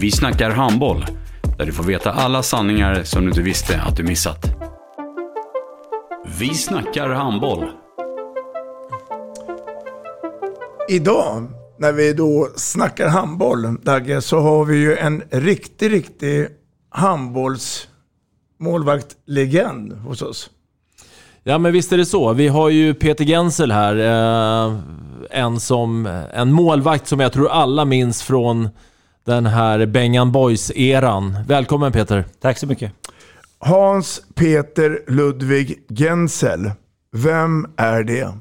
Vi snackar handboll, där du får veta alla sanningar som du inte visste att du missat. Vi snackar handboll. Idag, när vi då snackar handboll, Dagge, så har vi ju en riktig, riktig handbollsmålvaktlegend hos oss. Ja men visst är det så. Vi har ju Peter Gensel här. Eh, en, som, en målvakt som jag tror alla minns från den här Bengan Boys-eran. Välkommen Peter. Tack så mycket. Hans Peter Ludvig Gensel. Vem är det?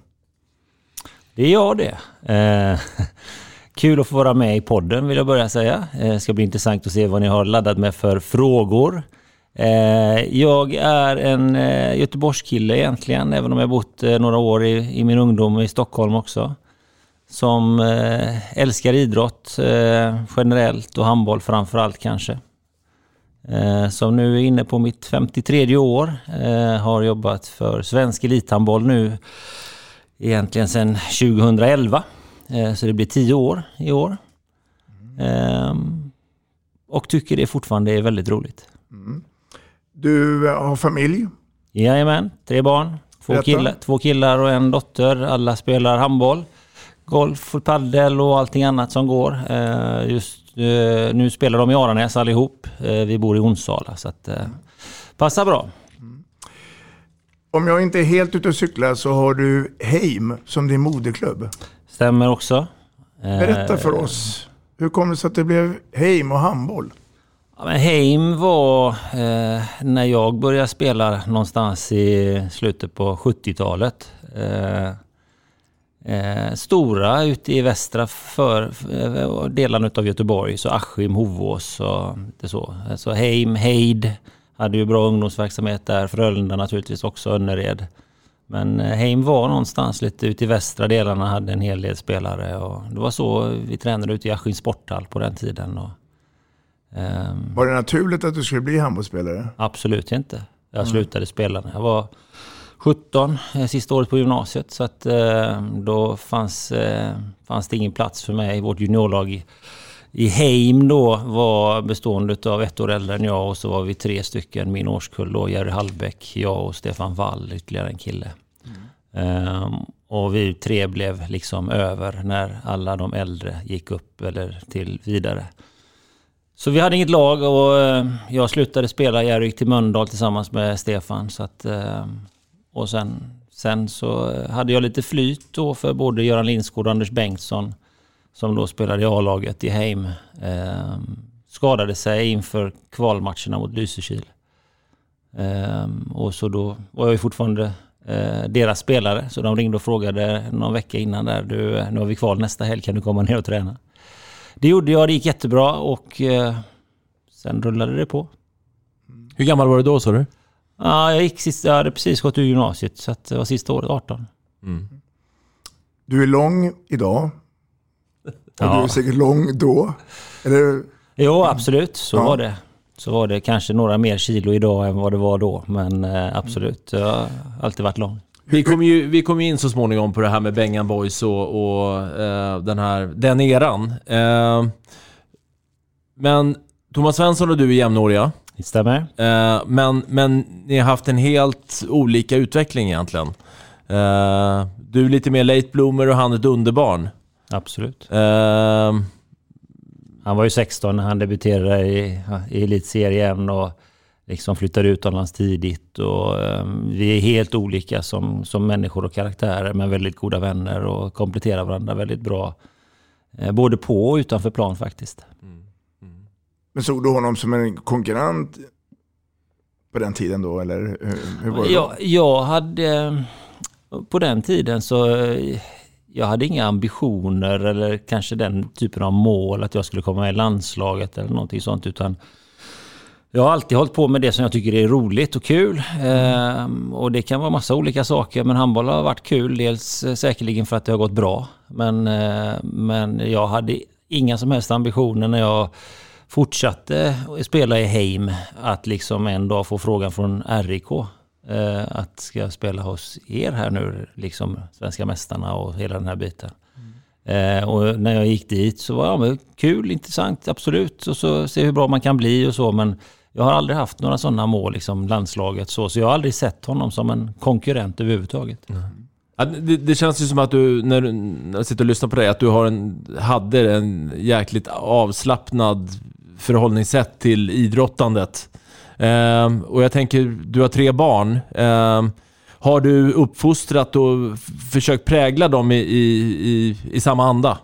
Det är jag det. Eh, kul att få vara med i podden vill jag börja säga. Det eh, ska bli intressant att se vad ni har laddat med för frågor. Eh, jag är en eh, Göteborgskille egentligen, även om jag bott eh, några år i, i min ungdom i Stockholm också. Som eh, älskar idrott eh, generellt och handboll framför allt kanske. Eh, som nu är inne på mitt 53 år. har jobbat för svensk elithandboll nu egentligen sedan 2011. så det blir 10 år i år. och tycker det fortfarande är väldigt roligt. Mm. Du har familj? Jajamän, tre barn. Två killar, två killar och en dotter. Alla spelar handboll, golf, paddel och allting annat som går. Eh, just eh, nu spelar de i Aranäs allihop. Eh, vi bor i Onsala så att passar bra. Mm. Om jag inte är helt ute och cyklar så har du Heim som din moderklubb. Stämmer också. Berätta för oss. Hur kom det sig att det blev Heim och handboll? Ja, men Heim var eh, när jag började spela någonstans i slutet på 70-talet. Eh, eh, stora ute i västra för, eh, delarna av Göteborg, så Askim, Hovås och det så. Så Heim, Heid hade ju bra ungdomsverksamhet där. Frölunda naturligtvis också, Önnered. Men eh, Heim var någonstans lite ute i västra delarna, hade en hel del spelare. Och det var så vi tränade ute i Askim sporthall på den tiden. Och, Um, var det naturligt att du skulle bli handbollsspelare? Absolut inte. Jag mm. slutade spela när jag var 17, eh, sista året på gymnasiet. Så att eh, då fanns, eh, fanns det ingen plats för mig i vårt juniorlag. I Heim då var bestående av ett år äldre än jag och så var vi tre stycken, min årskull då, Jerry Hallbäck, jag och Stefan Wall, ytterligare en kille. Mm. Um, och vi tre blev liksom över när alla de äldre gick upp eller till vidare. Så vi hade inget lag och jag slutade spela. Jerry gick till Mölndal tillsammans med Stefan. Så att, och sen, sen så eh, hade jag lite flyt då för både Göran Lindskog och Anders Bengtsson som då spelade i A-laget i Heim. Eh, skadade sig inför kvalmatcherna mot Lysekil. Ehm, och så då var jag ju fortfarande eh, deras spelare. Så de ringde och frågade någon vecka innan där. Du, eh, nu har vi kval nästa helg, kan du komma ner och träna? Det gjorde jag, det gick jättebra och eh, sen rullade det på. Hur gammal var du då sa du? Ja, jag, gick sist, jag hade precis gått ur gymnasiet så det var sista året, 18. Mm. Du är lång idag. Och ja. du är säkert lång då. Eller? Jo, absolut. Så ja. var det. Så var det kanske några mer kilo idag än vad det var då. Men eh, absolut, jag har alltid varit lång. Vi kom ju vi kom in så småningom på det här med Bengan Boys och, och eh, den, här, den eran. Eh, men Thomas Svensson och du är jämnåriga. Det stämmer. Eh, men, men ni har haft en helt olika utveckling egentligen. Eh, du är lite mer late bloomer och han ett underbarn. Absolut. Eh, han var ju 16 när han debuterade i, i elitserien och liksom flyttade utomlands tidigt. Och, eh, vi är helt olika som, som människor och karaktärer men väldigt goda vänner och kompletterar varandra väldigt bra. Både på och utanför plan faktiskt. Men såg du honom som en konkurrent på den tiden då, eller hur, hur var det? Jag, jag hade... På den tiden så... Jag hade inga ambitioner eller kanske den typen av mål att jag skulle komma med i landslaget eller någonting sånt utan jag har alltid hållit på med det som jag tycker är roligt och kul. Ehm, och det kan vara massa olika saker men handboll har varit kul. Dels eh, säkerligen för att det har gått bra. Men, eh, men jag hade inga som helst ambitioner när jag fortsatte spela i Heim att liksom en dag få frågan från RIK eh, att ska jag spela hos er här nu, liksom svenska mästarna och hela den här biten. Eh, och när jag gick dit så var ja, men kul, intressant, absolut. Och så se hur bra man kan bli och så. Men jag har aldrig haft några sådana mål, liksom landslaget så. Så jag har aldrig sett honom som en konkurrent överhuvudtaget. Ja, det, det känns ju som att du, när, du, när jag sitter och lyssnar på dig, att du har en, hade en jäkligt avslappnad förhållningssätt till idrottandet. Eh, och jag tänker, du har tre barn. Eh, har du uppfostrat och försökt prägla dem i, i, i, i samma anda?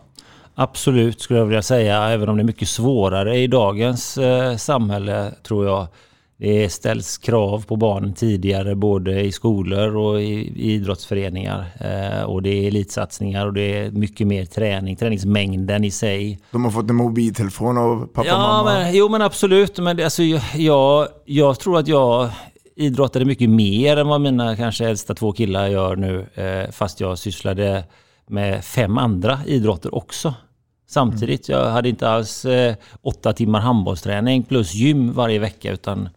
Absolut skulle jag vilja säga, även om det är mycket svårare i dagens eh, samhälle tror jag. Det ställs krav på barnen tidigare både i skolor och i, i idrottsföreningar. Eh, och det är elitsatsningar och det är mycket mer träning, träningsmängden i sig. De har fått en mobiltelefon av pappa och ja, mamma. Men, jo men absolut. Men alltså, jag, jag, jag tror att jag idrottade mycket mer än vad mina kanske äldsta två killar gör nu. Eh, fast jag sysslade med fem andra idrotter också. Samtidigt. Jag hade inte alls eh, åtta timmar handbollsträning plus gym varje vecka utan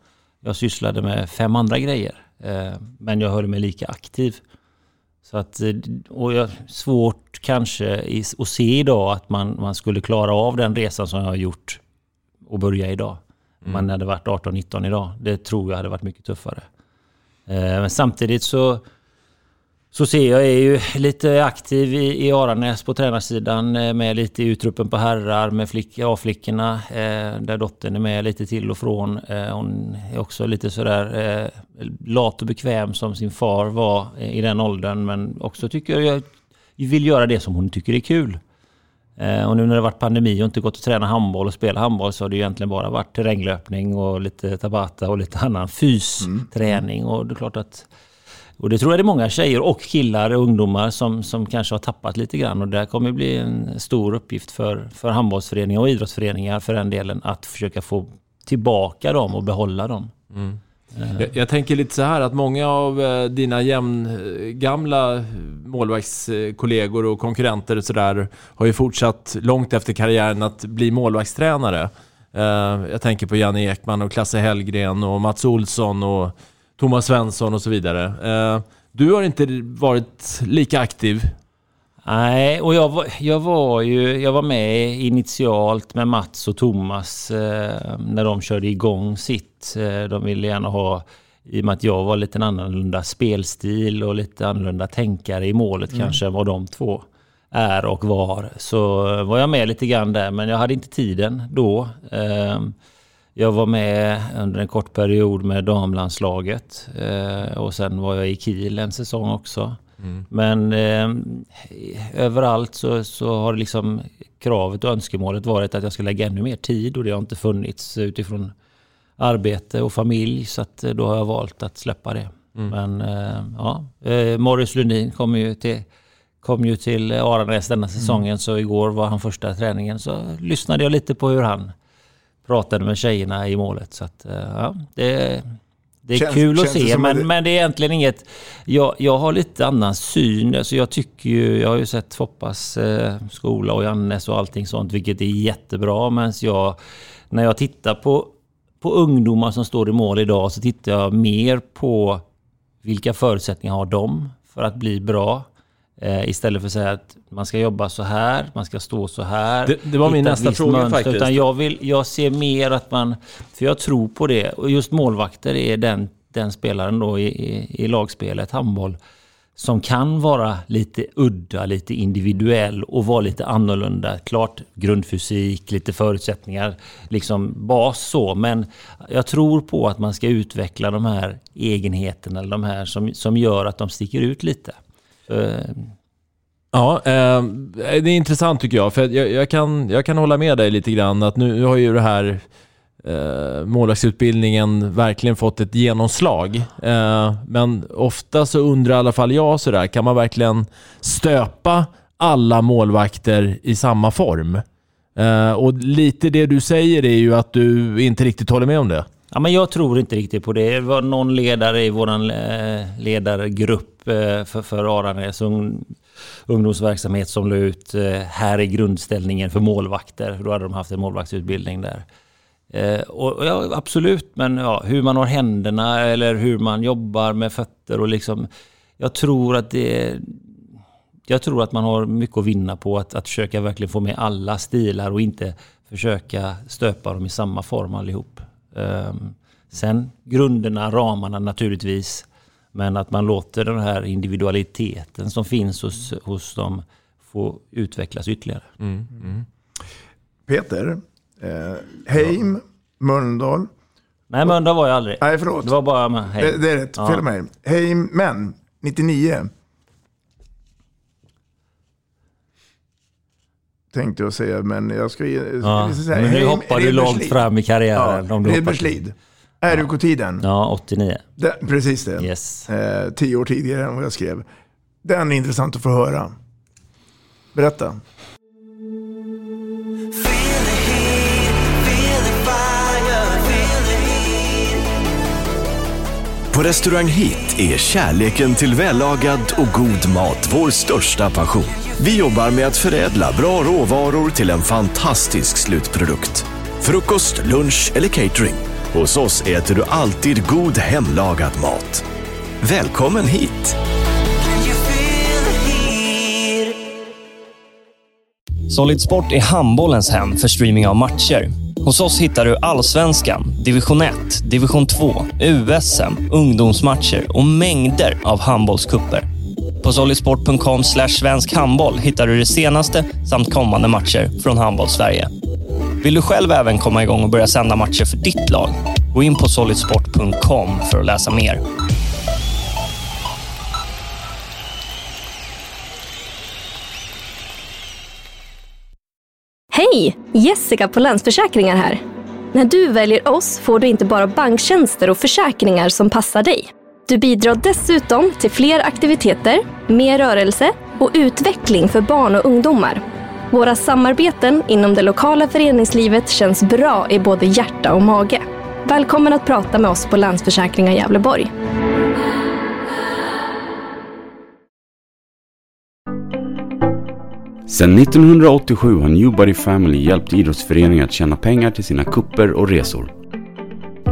jag sysslade med fem andra grejer. Eh, men jag höll mig lika aktiv. Så att, eh, och jag, svårt kanske att se idag att man, man skulle klara av den resan som jag har gjort och börja idag. Om man hade varit 18-19 idag. Det tror jag hade varit mycket tuffare. Eh, men samtidigt så, så ser jag, är ju lite aktiv i, i Aranäs på tränarsidan eh, med lite i utruppen på herrar med flick, A-flickorna eh, där dottern är med lite till och från. Eh, hon är också lite sådär eh, lat och bekväm som sin far var i den åldern men också tycker jag vill göra det som hon tycker är kul. Eh, och nu när det varit pandemi och inte gått att träna handboll och spela handboll så har det ju egentligen bara varit terränglöpning och lite tabata och lite annan fysträning. Och det är klart att och det tror jag det är många tjejer och killar och ungdomar som, som kanske har tappat lite grann. Och det kommer bli en stor uppgift för, för handbollsföreningar och idrottsföreningar för den delen att försöka få tillbaka dem och behålla dem. Eh, Jag, jag tänker lite så här att många av eh, dina jämngamla målvaktskollegor och konkurrenter och sådär har ju fortsatt långt efter karriären att bli målvaktstränare. Eh, Jag tänker på Janne Ekman och Klasse Hellgren och Mats Olsson och Thomas Svensson och så vidare. Eh, Du har inte varit lika aktiv. Nej, och jag var, jag var ju jag var med initialt med Mats och Thomas eh, när de körde igång sitt. Eh, de ville gärna ha, i och med att jag var lite annorlunda spelstil och lite annorlunda tänkare i målet Mm. kanske än vad de två är och var. Så var jag med lite grann där, men jag hade inte tiden då. Jag var med under en kort period med damlandslaget eh, och sen var jag i Kiel en säsong också. Mm. Men eh, överallt så, så har liksom kravet och önskemålet varit att jag ska lägga ännu mer tid och det har inte funnits utifrån arbete och familj så att eh, då har jag valt att släppa det. Mm. Men eh, ja, eh, Morris Lundin kom ju till kom ju till Aranäs denna säsongen så igår var han första träningen så lyssnade jag lite på hur han pratade med tjejerna i målet. Så att, eh, ja, det, det är Känns- kul att se men, det- men det är egentligen inget... Jag, jag har lite annan syn. Alltså jag tycker ju... Jag har ju sett Foppas eh, skola och Jannes och allting sånt vilket är jättebra. Men jag, när jag tittar på, på ungdomar som står i mål idag så tittar jag mer på vilka förutsättningar har de för att bli bra. Eh, istället för att säga att man ska jobba så här, man ska stå så här. Det- det var min nästa fråga faktiskt. Utan jag, vill, jag ser mer att man... För jag tror på det. Och just målvakter är den, den spelaren då i, i, i lagspelet, handboll, som kan vara lite udda, lite individuell och vara lite annorlunda. Klart grundfysik, lite förutsättningar, liksom bas så. Men jag tror på att man ska utveckla de här egenheterna, eller de här som, som gör att de sticker ut lite. Ja, eh, det är intressant tycker jag. För jag, jag, kan, jag kan hålla med dig lite grann. Att nu har ju det här eh, målvaktsutbildningen verkligen fått ett genomslag. Eh, men ofta så undrar i alla fall jag sådär, kan man verkligen stöpa alla målvakter i samma form? Eh, och lite det du säger är ju att du inte riktigt håller med om det. Ja, men jag tror inte riktigt på det. Det var någon ledare i vår eh, ledargrupp eh, för, för Aranäs ungdomsverksamhet som la ut eh, här är grundställningen för målvakter. Då hade de haft en målvaktsutbildning där. Och ja, absolut, men ja, hur man har händerna eller hur man jobbar med fötter och liksom... Jag tror att det... Jag tror att man har mycket att vinna på att, att försöka verkligen få med alla stilar och inte försöka stöpa dem i samma form allihop. Um, sen grunderna, ramarna naturligtvis. Men att man låter den här individualiteten som finns hos, hos dem få utvecklas ytterligare. Mm, mm. Peter, eh, Heim, Mölndal. Nej, Mölndal var jag aldrig. Nej, förlåt. Det var bara Heim. Det, det är rätt, ja. fel mig. Heim, men 99. Tänkte jag säga, men jag ska, ja, säga. Men nu hoppar du långt fram i karriären. Ja, Redbergslid. RUK-tiden. Ja, 89. Den, precis det. Yes. Eh, tio år tidigare än vad jag skrev. Den är intressant att få höra. Berätta. På restaurang Hit är kärleken till vällagad och god mat vår största passion. Vi jobbar med att förädla bra råvaror till en fantastisk slutprodukt. Frukost, lunch eller catering. Hos oss äter du alltid god hemlagad mat. Välkommen hit! Solid Sport är handbollens hem för streaming av matcher. Hos oss hittar du allsvenskan, division 1, division 2, USM, ungdomsmatcher och mängder av handbollskupper. På solidsport.com svensk handboll hittar du det senaste samt kommande matcher från Handboll-Sverige. Vill du själv även komma igång och börja sända matcher för ditt lag? Gå in på solidsport.com för att läsa mer. Hej! Jessica på Länsförsäkringar här. När du väljer oss får du inte bara banktjänster och försäkringar som passar dig. Du bidrar dessutom till fler aktiviteter, mer rörelse och utveckling för barn och ungdomar. Våra samarbeten inom det lokala föreningslivet känns bra i både hjärta och mage. Välkommen att prata med oss på Länsförsäkringar Gävleborg. Sedan 1987 har Newbody Family hjälpt idrottsföreningar att tjäna pengar till sina kupper och resor.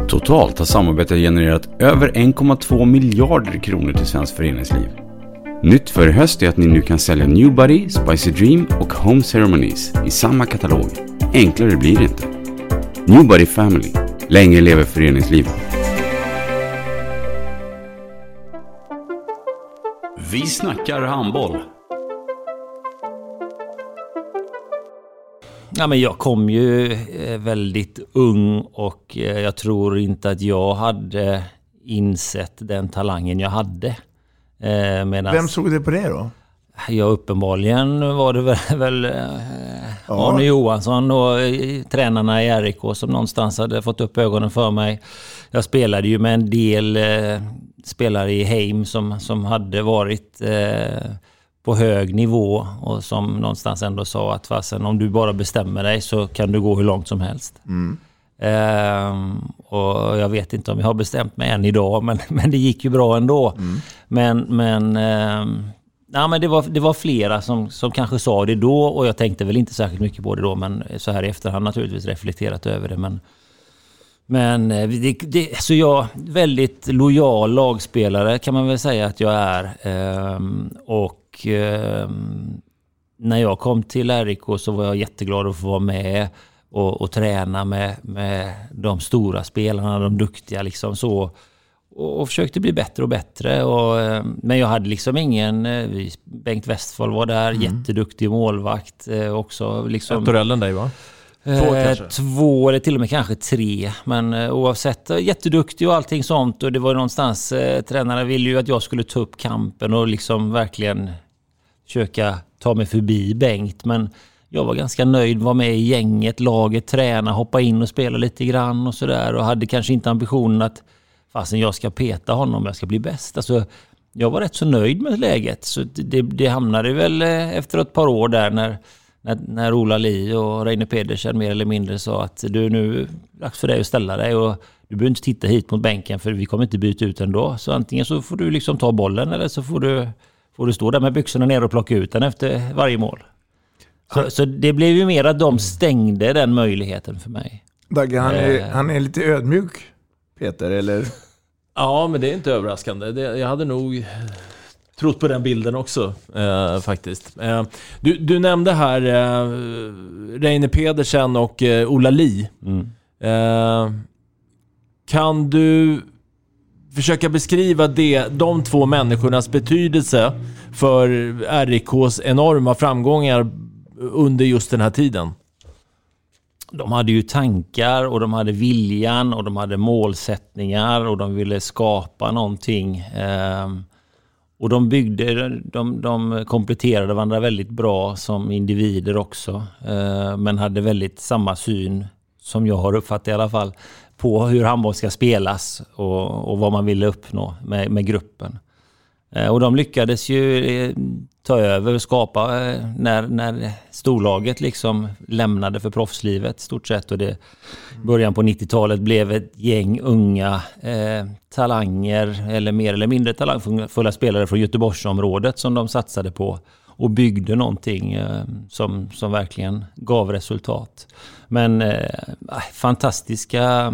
Totalt har samarbetet genererat över 1,2 miljarder kronor till svenskt föreningsliv. Nytt för i höst är att ni nu kan sälja Newbody, Spicy Dream och Home Ceremonies i samma katalog. Enklare blir det inte. Newbody Family. Länge lever föreningslivet. Vi snackar handboll. Ja, men jag kom ju eh, väldigt ung och eh, jag tror inte att jag hade insett den talangen jag hade. Eh, medans, Vem såg det på det då? Ja, uppenbarligen var det väl, väl ja. Arne Johansson och tränarna i RIK som någonstans hade fått upp ögonen för mig. Jag spelade ju med en del eh, spelare i Heim som, som hade varit eh, på hög nivå och som någonstans ändå sa att fasen om du bara bestämmer dig så kan du gå hur långt som helst. Mm. Um, och jag vet inte om jag har bestämt mig än idag, men, men det gick ju bra ändå. Mm. Men, men, um, ja, men det, var, det var flera som, som kanske sa det då och jag tänkte väl inte särskilt mycket på det då, men så här i efterhand naturligtvis reflekterat över det. Men, men eh, det, det, så jag väldigt lojal lagspelare kan man väl säga att jag är. Um, och när jag kom till RIK så var jag jätteglad att få vara med och, och träna med, med de stora spelarna, de duktiga liksom så. och, och försökte bli bättre och bättre. Och, eh, men jag hade liksom ingen... eh, Bengt Westphal var där, Mm. jätteduktig målvakt eh, också. Liksom, än dig va? Två Eh? Två eller till och med kanske tre. Men oavsett, jätteduktig och allting sånt. Och det var någonstans, eh, tränarna ville ju att jag skulle ta upp kampen och liksom verkligen försöka ta mig förbi Bengt. Men jag var ganska nöjd, var med i gänget, laget, träna, hoppa in och spela lite grann och sådär. Och hade kanske inte ambitionen att fasen jag ska peta honom, jag ska bli bäst. Alltså, jag var rätt så nöjd med läget. Så det, det hamnade väl eh, efter ett par år där när, när, när Ola Li och Reine Pedersen mer eller mindre sa att du nu är det dags för dig att ställa dig och du behöver inte titta hit mot bänken för vi kommer inte byta ut ändå. Så antingen så får du liksom ta bollen eller så får du, får du stå där med byxorna ner och plocka ut den efter varje mål. Så, så det blev ju mer att de stängde den möjligheten för mig. Dagge, han är, Eh. han är lite ödmjuk, Peter, eller? Ja, men det är inte överraskande. Det, jag hade nog trott på den bilden också, eh, faktiskt. Eh, du, du nämnde här eh, Reine Pedersen och eh, Ola Li. Eh, kan du försöka beskriva det, de två människornas betydelse för RIKs enorma framgångar under just den här tiden? De hade ju tankar och de hade viljan och de hade målsättningar och de ville skapa någonting. Ehm, och de byggde, de, de kompletterade varandra väldigt bra som individer också. Eh, men hade väldigt samma syn, som jag har uppfattat i alla fall, på hur handboll ska spelas och, och vad man ville uppnå med, med gruppen. Eh, och de lyckades ju eh, ta över och skapa eh, när, när storlaget liksom lämnade för proffslivet stort sett. Och det början på 90-talet blev ett gäng unga eh, talanger eller mer eller mindre talangfulla spelare från Göteborgsområdet som de satsade på och byggde någonting eh, som, som verkligen gav resultat. Men eh, fantastiska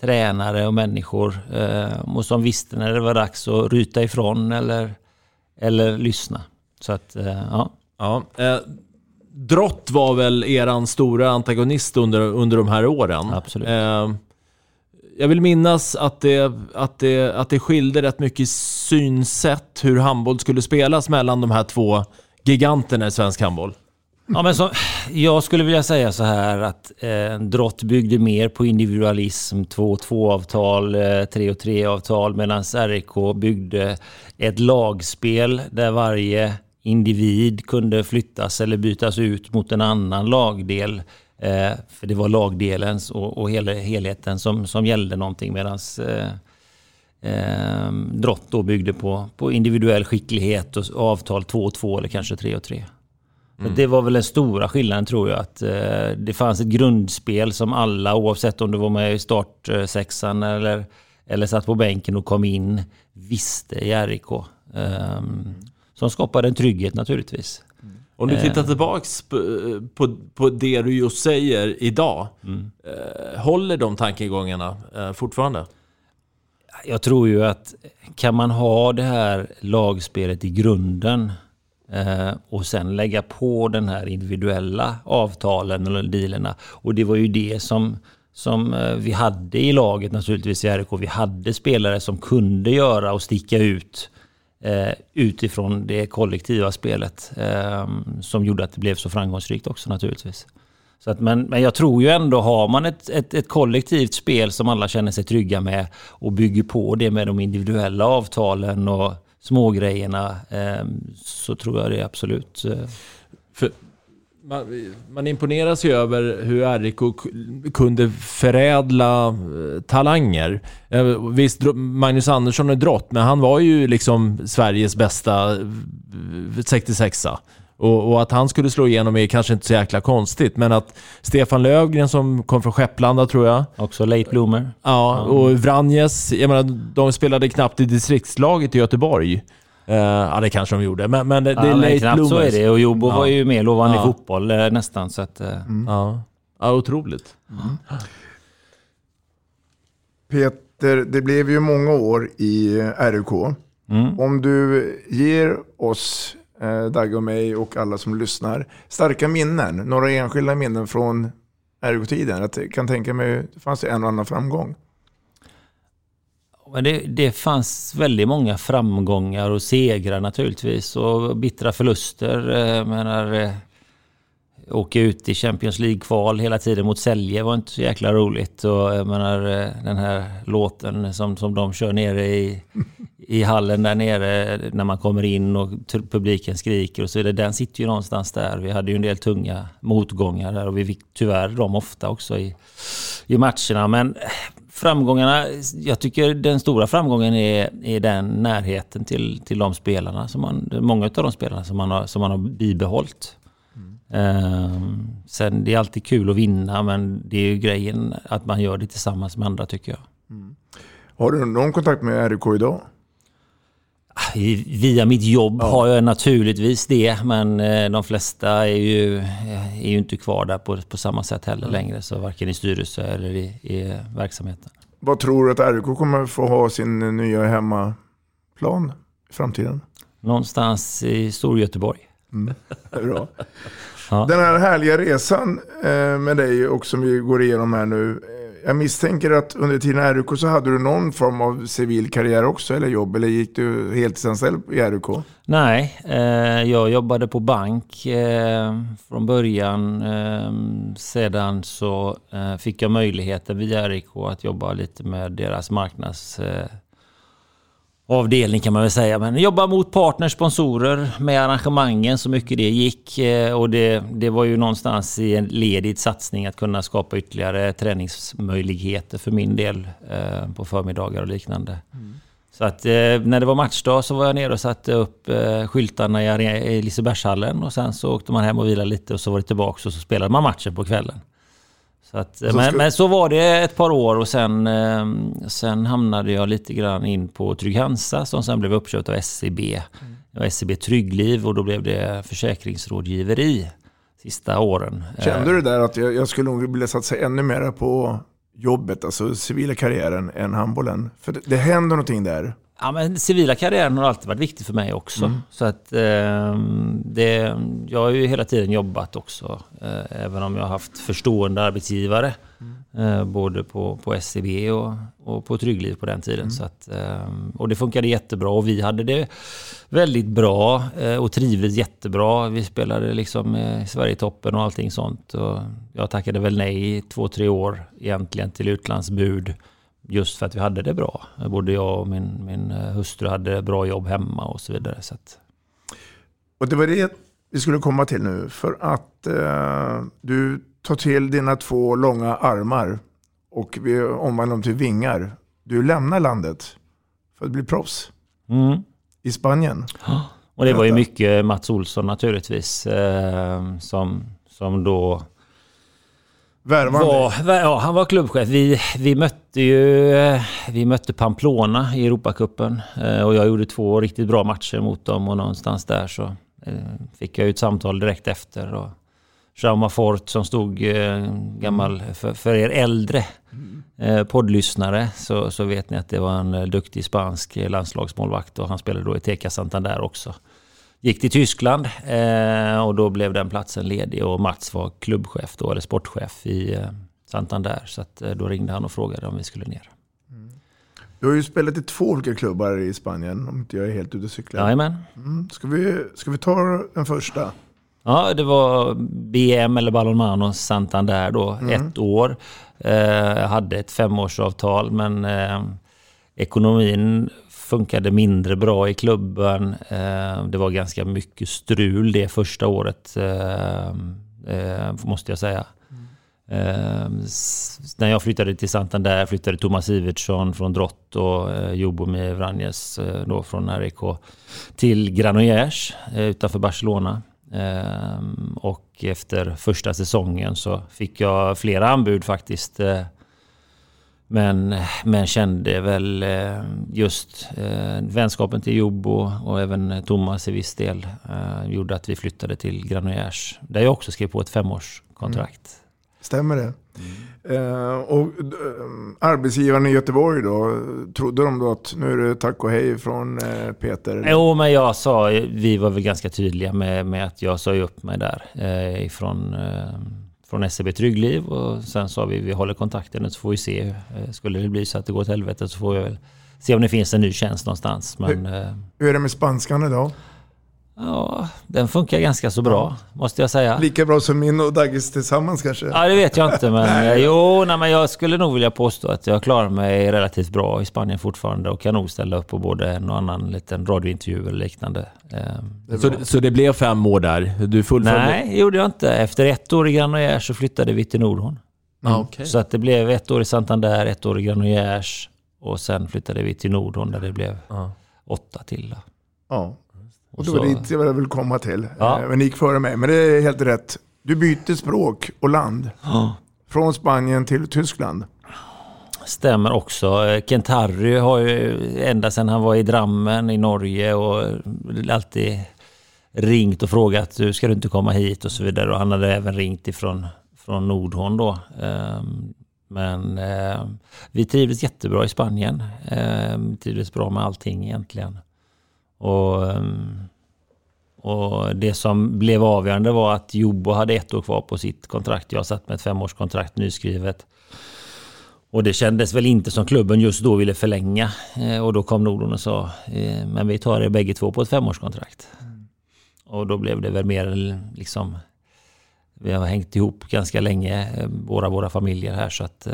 tränare och människor eh, och som visste när det var dags att ryta ifrån eller, eller lyssna. Så att, ja. Ja, eh, Drott var väl eran stora antagonist under, under de här åren. Absolut. Eh, jag vill minnas att det, att, det, att det skilde rätt mycket synsätt hur handboll skulle spelas mellan de här två giganterna i svensk handboll. Ja, men så, jag skulle vilja säga så här att eh, Drott byggde mer på individualism, 2-2-avtal, eh, 3-3-avtal, medan RIK byggde ett lagspel där varje individ kunde flyttas eller bytas ut mot en annan lagdel. Eh, för det var lagdelens och, och hela, helheten som, som gällde någonting medan eh, eh, Drott då byggde på, på individuell skicklighet och avtal 2-2 eller kanske 3-3. Så Mm. Det var väl den stora skillnaden tror jag. Att eh, det fanns ett grundspel som alla, oavsett om du var med i startsexan eller, eller satt på bänken och kom in, visste i RIK. Ehm, som skapade en trygghet naturligtvis. Om du Eh, tittar tillbaks på, på, på det du just säger idag, Mm. eh, håller de tankegångarna eh, fortfarande? Jag tror ju att kan man ha det här lagspelet i grunden eh, och sen lägga på den här individuella avtalen eller dealerna. Och det var ju det som, som eh, vi hade i laget naturligtvis i RIK. Vi hade spelare som kunde göra och sticka ut eh, Eh, utifrån det kollektiva spelet ehm, som gjorde att det blev så framgångsrikt också naturligtvis. Så att, men, men jag tror ju ändå, har man ett, ett, ett kollektivt spel som alla känner sig trygga med och bygger på det med de individuella avtalen och smågrejerna eh, så tror jag det är absolut... Eh, För man, man imponeras ju över hur RIK kunde förädla eh, talanger. Eh, Visst, Magnus Andersson är drott, men han var ju liksom Sveriges bästa eh, 66a. Och, och att han skulle slå igenom är kanske inte så jäkla konstigt, men att Stefan Lövgren som kom från Skepplanda tror jag. Också late bloomer. Ja, och Vranjes, jag menar, de spelade knappt i distriktslaget i Göteborg. Eh, ja, det kanske de gjorde, men, men det, det är ja, men late knappt så är det. Och Jobbo Ja. var ju mer lovande Ja. i fotboll eh, nästan. Så att, eh, Ja. ja, otroligt. Peter, det blev ju många år i RUK. Mm. Om du ger oss, eh, Dagge och mig och alla som lyssnar, starka minnen, några enskilda minnen från RUK-tiden. Att jag kan tänka mig, det fanns en och annan framgång. Men det, det fanns väldigt många framgångar och segrar naturligtvis och bittra förluster. Eh, jag menar, eh, åka ut i Champions League-kval hela tiden mot Sälje var inte så jäkla roligt. Och jag menar eh, den här låten som, som de kör nere i, i hallen där nere när man kommer in och publiken skriker och så vidare. Den sitter ju någonstans där. Vi hade ju en del tunga motgångar där och vi fick tyvärr dem ofta också i, i matcherna. Men framgångarna, jag tycker den stora framgången är, är den närheten till, till de spelarna, som man, många av de spelarna som man har, som man har bibehållit. Mm. Ehm, sen det är alltid kul att vinna men det är ju grejen att man gör det tillsammans med andra tycker jag. Mm. Har du någon kontakt med RIK idag? Via mitt jobb ja. har jag naturligtvis det, men eh, de flesta är ju, är ju inte kvar där på, på samma sätt heller mm. längre. Så varken i styrelse eller i, i verksamheten. Vad tror du att RIK kommer få ha sin nya hemmaplan i framtiden? Någonstans i Storgöteborg. Mm. Bra. ja. Den här härliga resan eh, med dig och som vi går igenom här nu jag misstänker att under tiden i RUK så hade du någon form av civil karriär också eller jobb? Eller gick du heltidsanställd i RUK? Nej, eh, jag jobbade på bank eh, från början. Eh, sedan så eh, fick jag möjligheten via RIK att jobba lite med deras marknads eh, avdelning kan man väl säga. Men jobba mot partners, sponsorer med arrangemangen så mycket det gick. Eh, och det, det var ju någonstans i en ledigt satsning att kunna skapa ytterligare träningsmöjligheter för min del eh, på förmiddagar och liknande. Mm. Så att eh, när det var matchdag så var jag nere och satte upp skyltarna i Lisebergshallen och sen så åkte man hem och vilade lite och så var det tillbaka och så spelade man matchen på kvällen. Så att, så men, ska... men, så var det ett par år och sen, ehm, sen hamnade jag lite grann in på Trygg-Hansa som sen blev uppköpt av SCB. Mm. Det SCB Tryggliv och då blev det försäkringsrådgiveri sista åren. Kände du där att jag, jag skulle nog vilja satsa ännu mer på jobbet, alltså civila karriären, än handbollen? För det, det händer någonting där. Ja, men civila karriären har alltid varit viktig för mig också. Mm. Så att, eh, det, jag har ju hela tiden jobbat också, eh, även om jag har haft förstående arbetsgivare. Mm. Eh, både på, på SCB och, och på Tryggliv på den tiden. Mm. Så att, eh, och det funkade jättebra och vi hade det väldigt bra eh, och trivdes jättebra. Vi spelade liksom i Sverigetoppen och allting sånt. Och jag tackade väl nej i två, tre år egentligen till utlandsbud Just för att vi hade det bra. Både jag och min, min eh, hustru hade bra jobb hemma och så vidare. Så att... Och det var det vi skulle komma till nu. För att eh, du tar till dina två långa armar och vi omvandlar dem till vingar. Du lämnar landet för att bli proffs. Mm. I Spanien. Och det var ju mycket Mats Olsson naturligtvis. Eh, som, som då Värvande. Var, ja, han var klubbchef. Vi, vi mötte ju vi mötte Pamplona i Europacupen eh, och jag gjorde två riktigt bra matcher mot dem och någonstans där så eh, fick jag ett samtal direkt efter. Och Jaume Fort som stod eh, gammal, för, för er äldre poddlyssnare så, så vet ni att det var en duktig spansk landslagsmålvakt och han spelade då i Teca Santander också gick till Tyskland eh, och då blev den platsen ledig och Mats var klubbchef då, eller sportchef i eh, Santander. Så eh, då ringde han och frågade om vi skulle ner. Mm. Du har ju spelat i två olika klubbar i Spanien, om inte jag är helt ute och cyklar. Jajamän. Mm. Ska, vi, ska vi ta den första? Ja, det var BM eller Ballonmano Santander då, mm. ett år. Jag hade ett femårsavtal men ekonomin funkade mindre bra i klubben. Eh, det var ganska mycket strul det första året, eh, eh, måste jag säga. Mm. när jag flyttade till Santander flyttade Thomas Ivertsson från Drott och Jobomir Vranjes då från RIK till Granollers utanför Barcelona. och efter första säsongen så fick jag flera anbud faktiskt men, men kände väl eh, just eh, vänskapen till Jobbo och även Thomas i viss del eh, gjorde att vi flyttade till Granollers. Där jag också skrev på ett femårskontrakt. Mm. Stämmer det? Mm. Eh, och uh, arbetsgivaren i Göteborg då, trodde de då att nu är det tack och hej från uh, Peter? Jo, men jag sa, vi var väl ganska tydliga med, med att jag sa upp mig där uh, ifrån från SEB Tryggliv och sen sa vi vi håller kontakten så får vi se. Eh, skulle det bli så att det går åt helvete så får vi väl se om det finns en ny tjänst någonstans. Men, hur, Hur är det med spanskan idag? Ja, den funkar ganska så bra, måste jag säga. Lika bra som min och Daggis tillsammans kanske? Ja, det vet jag inte. Men eh, jo, nej, men jag skulle nog vilja påstå att jag klarar mig relativt bra i Spanien fortfarande och kan nog ställa upp på både en och annan liten radiointervju eller liknande. Eh, Så, så det blev fem år där? Du fullföljde? Nej, det gjorde jag inte. Efter ett år i Granollers så flyttade vi till Nordhorn. Ah, okej. Så att det blev ett år i Santander, ett år i Granollers och sen flyttade vi till Nordhorn där det blev åtta till. Då. Ja. Och det var dit jag vill komma till. Ja. Eh, Men ni gick före mig. Men det är helt rätt. Du byter språk och land. Ja. Från Spanien till Tyskland. Stämmer också. Eh, Kent Harry har ju ända sedan han var i Drammen i Norge och alltid ringt och frågat du ska du inte komma hit och så vidare. Och han hade även ringt ifrån från Nordhorn då. Ehm, Men eh, vi trivdes jättebra i Spanien. Ehm, Vi trivdes bra med allting egentligen. Och, ehm, och det som blev avgörande var att Jobbo hade ett år kvar på sitt kontrakt. Jag satt med ett femårskontrakt nyskrivet. Och det kändes väl inte som klubben just då ville förlänga. Eh, Och då kom Nordon och sa, eh, men vi tar er bägge två på ett femårskontrakt. Och då blev det väl mer liksom, vi har hängt ihop ganska länge, eh, våra, våra familjer här. Så att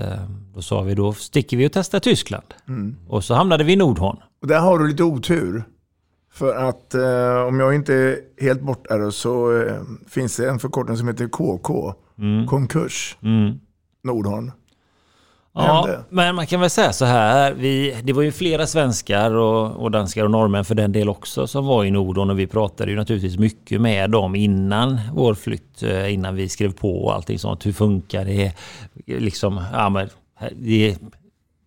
då sa vi, då sticker vi och testar Tyskland. Mm. Och så hamnade vi i Nordhorn. Och där har du lite otur. För att eh, om jag inte är helt borta så eh, finns det en förkortning som heter KK. Mm. Konkurs. Mm. Nordhorn. Ja, hände? men man kan väl säga så här. Vi, det var ju flera svenskar och, och danskar och norrmän för den del också som var i Nordon och vi pratade ju naturligtvis mycket med dem innan vår flytt, eh, innan vi skrev på och allting sånt. Hur funkar det? Liksom, ja, men, det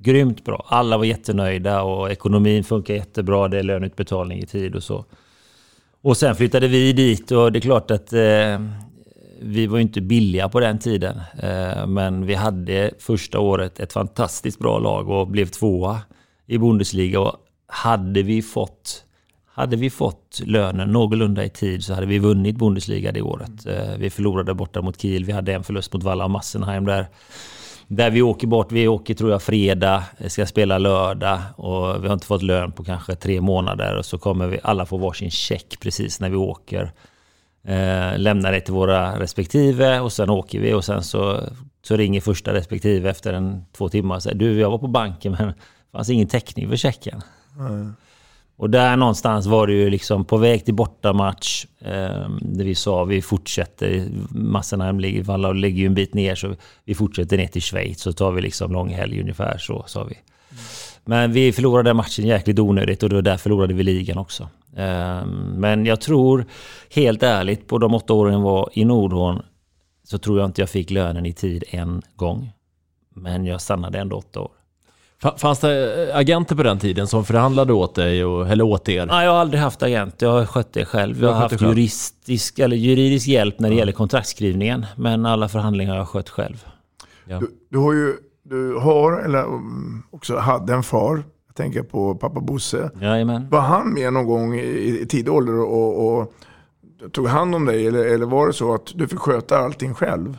grymt bra. Alla var jättenöjda och ekonomin funkar jättebra. Det är löneutbetalning i tid och så. Och sen flyttade vi dit och det är klart att eh, vi var ju inte billiga på den tiden. Eh, men vi hade första året ett fantastiskt bra lag och blev tvåa i Bundesliga. Och hade vi fått hade vi fått lönen någorlunda i tid så hade vi vunnit Bundesliga det året. Eh, Vi förlorade borta mot Kiel. Vi hade en förlust mot Valla och Massenheim där. Där vi åker bort. Vi åker tror jag fredag, ska spela lördag och vi har inte fått lön på kanske tre månader. Och så kommer vi alla få varsin check precis när vi åker. Eh, lämnar det till våra respektive och sen åker vi och sen så, så ringer första respektive efter en två timmar och säger du jag var på banken men det fanns ingen täckning för checken. Mm. Och där någonstans var det ju liksom på väg till bortamatch. Eh, där vi sa vi fortsätter. Massenheim ligger, Valla ligger ju en bit ner så vi fortsätter ner till Schweiz. Så tar vi liksom långhelg ungefär så sa vi. Men vi förlorade matchen jäkligt onödigt och då där förlorade vi ligan också. Eh, men jag tror helt ärligt på de åtta åren jag var i Nordhorn så tror jag inte jag fick lönen i tid en gång. Men jag stannade ändå åtta år. Fa- Fanns det eh, agenter på den tiden som förhandlade åt dig, och, eller åt er? Nej, jag har aldrig haft agent. Jag har skött det själv. Jag har haft juristisk, eller juridisk hjälp när det gäller kontraktskrivningen. Men alla förhandlingar har jag skött själv. Du, du har ju, du har, eller um, också hade en far. Jag tänker på pappa Bosse. Jajamän. Var han med någon gång i, i tidig ålder och, och tog hand om dig? Eller, eller var det så att du fick sköta allting själv?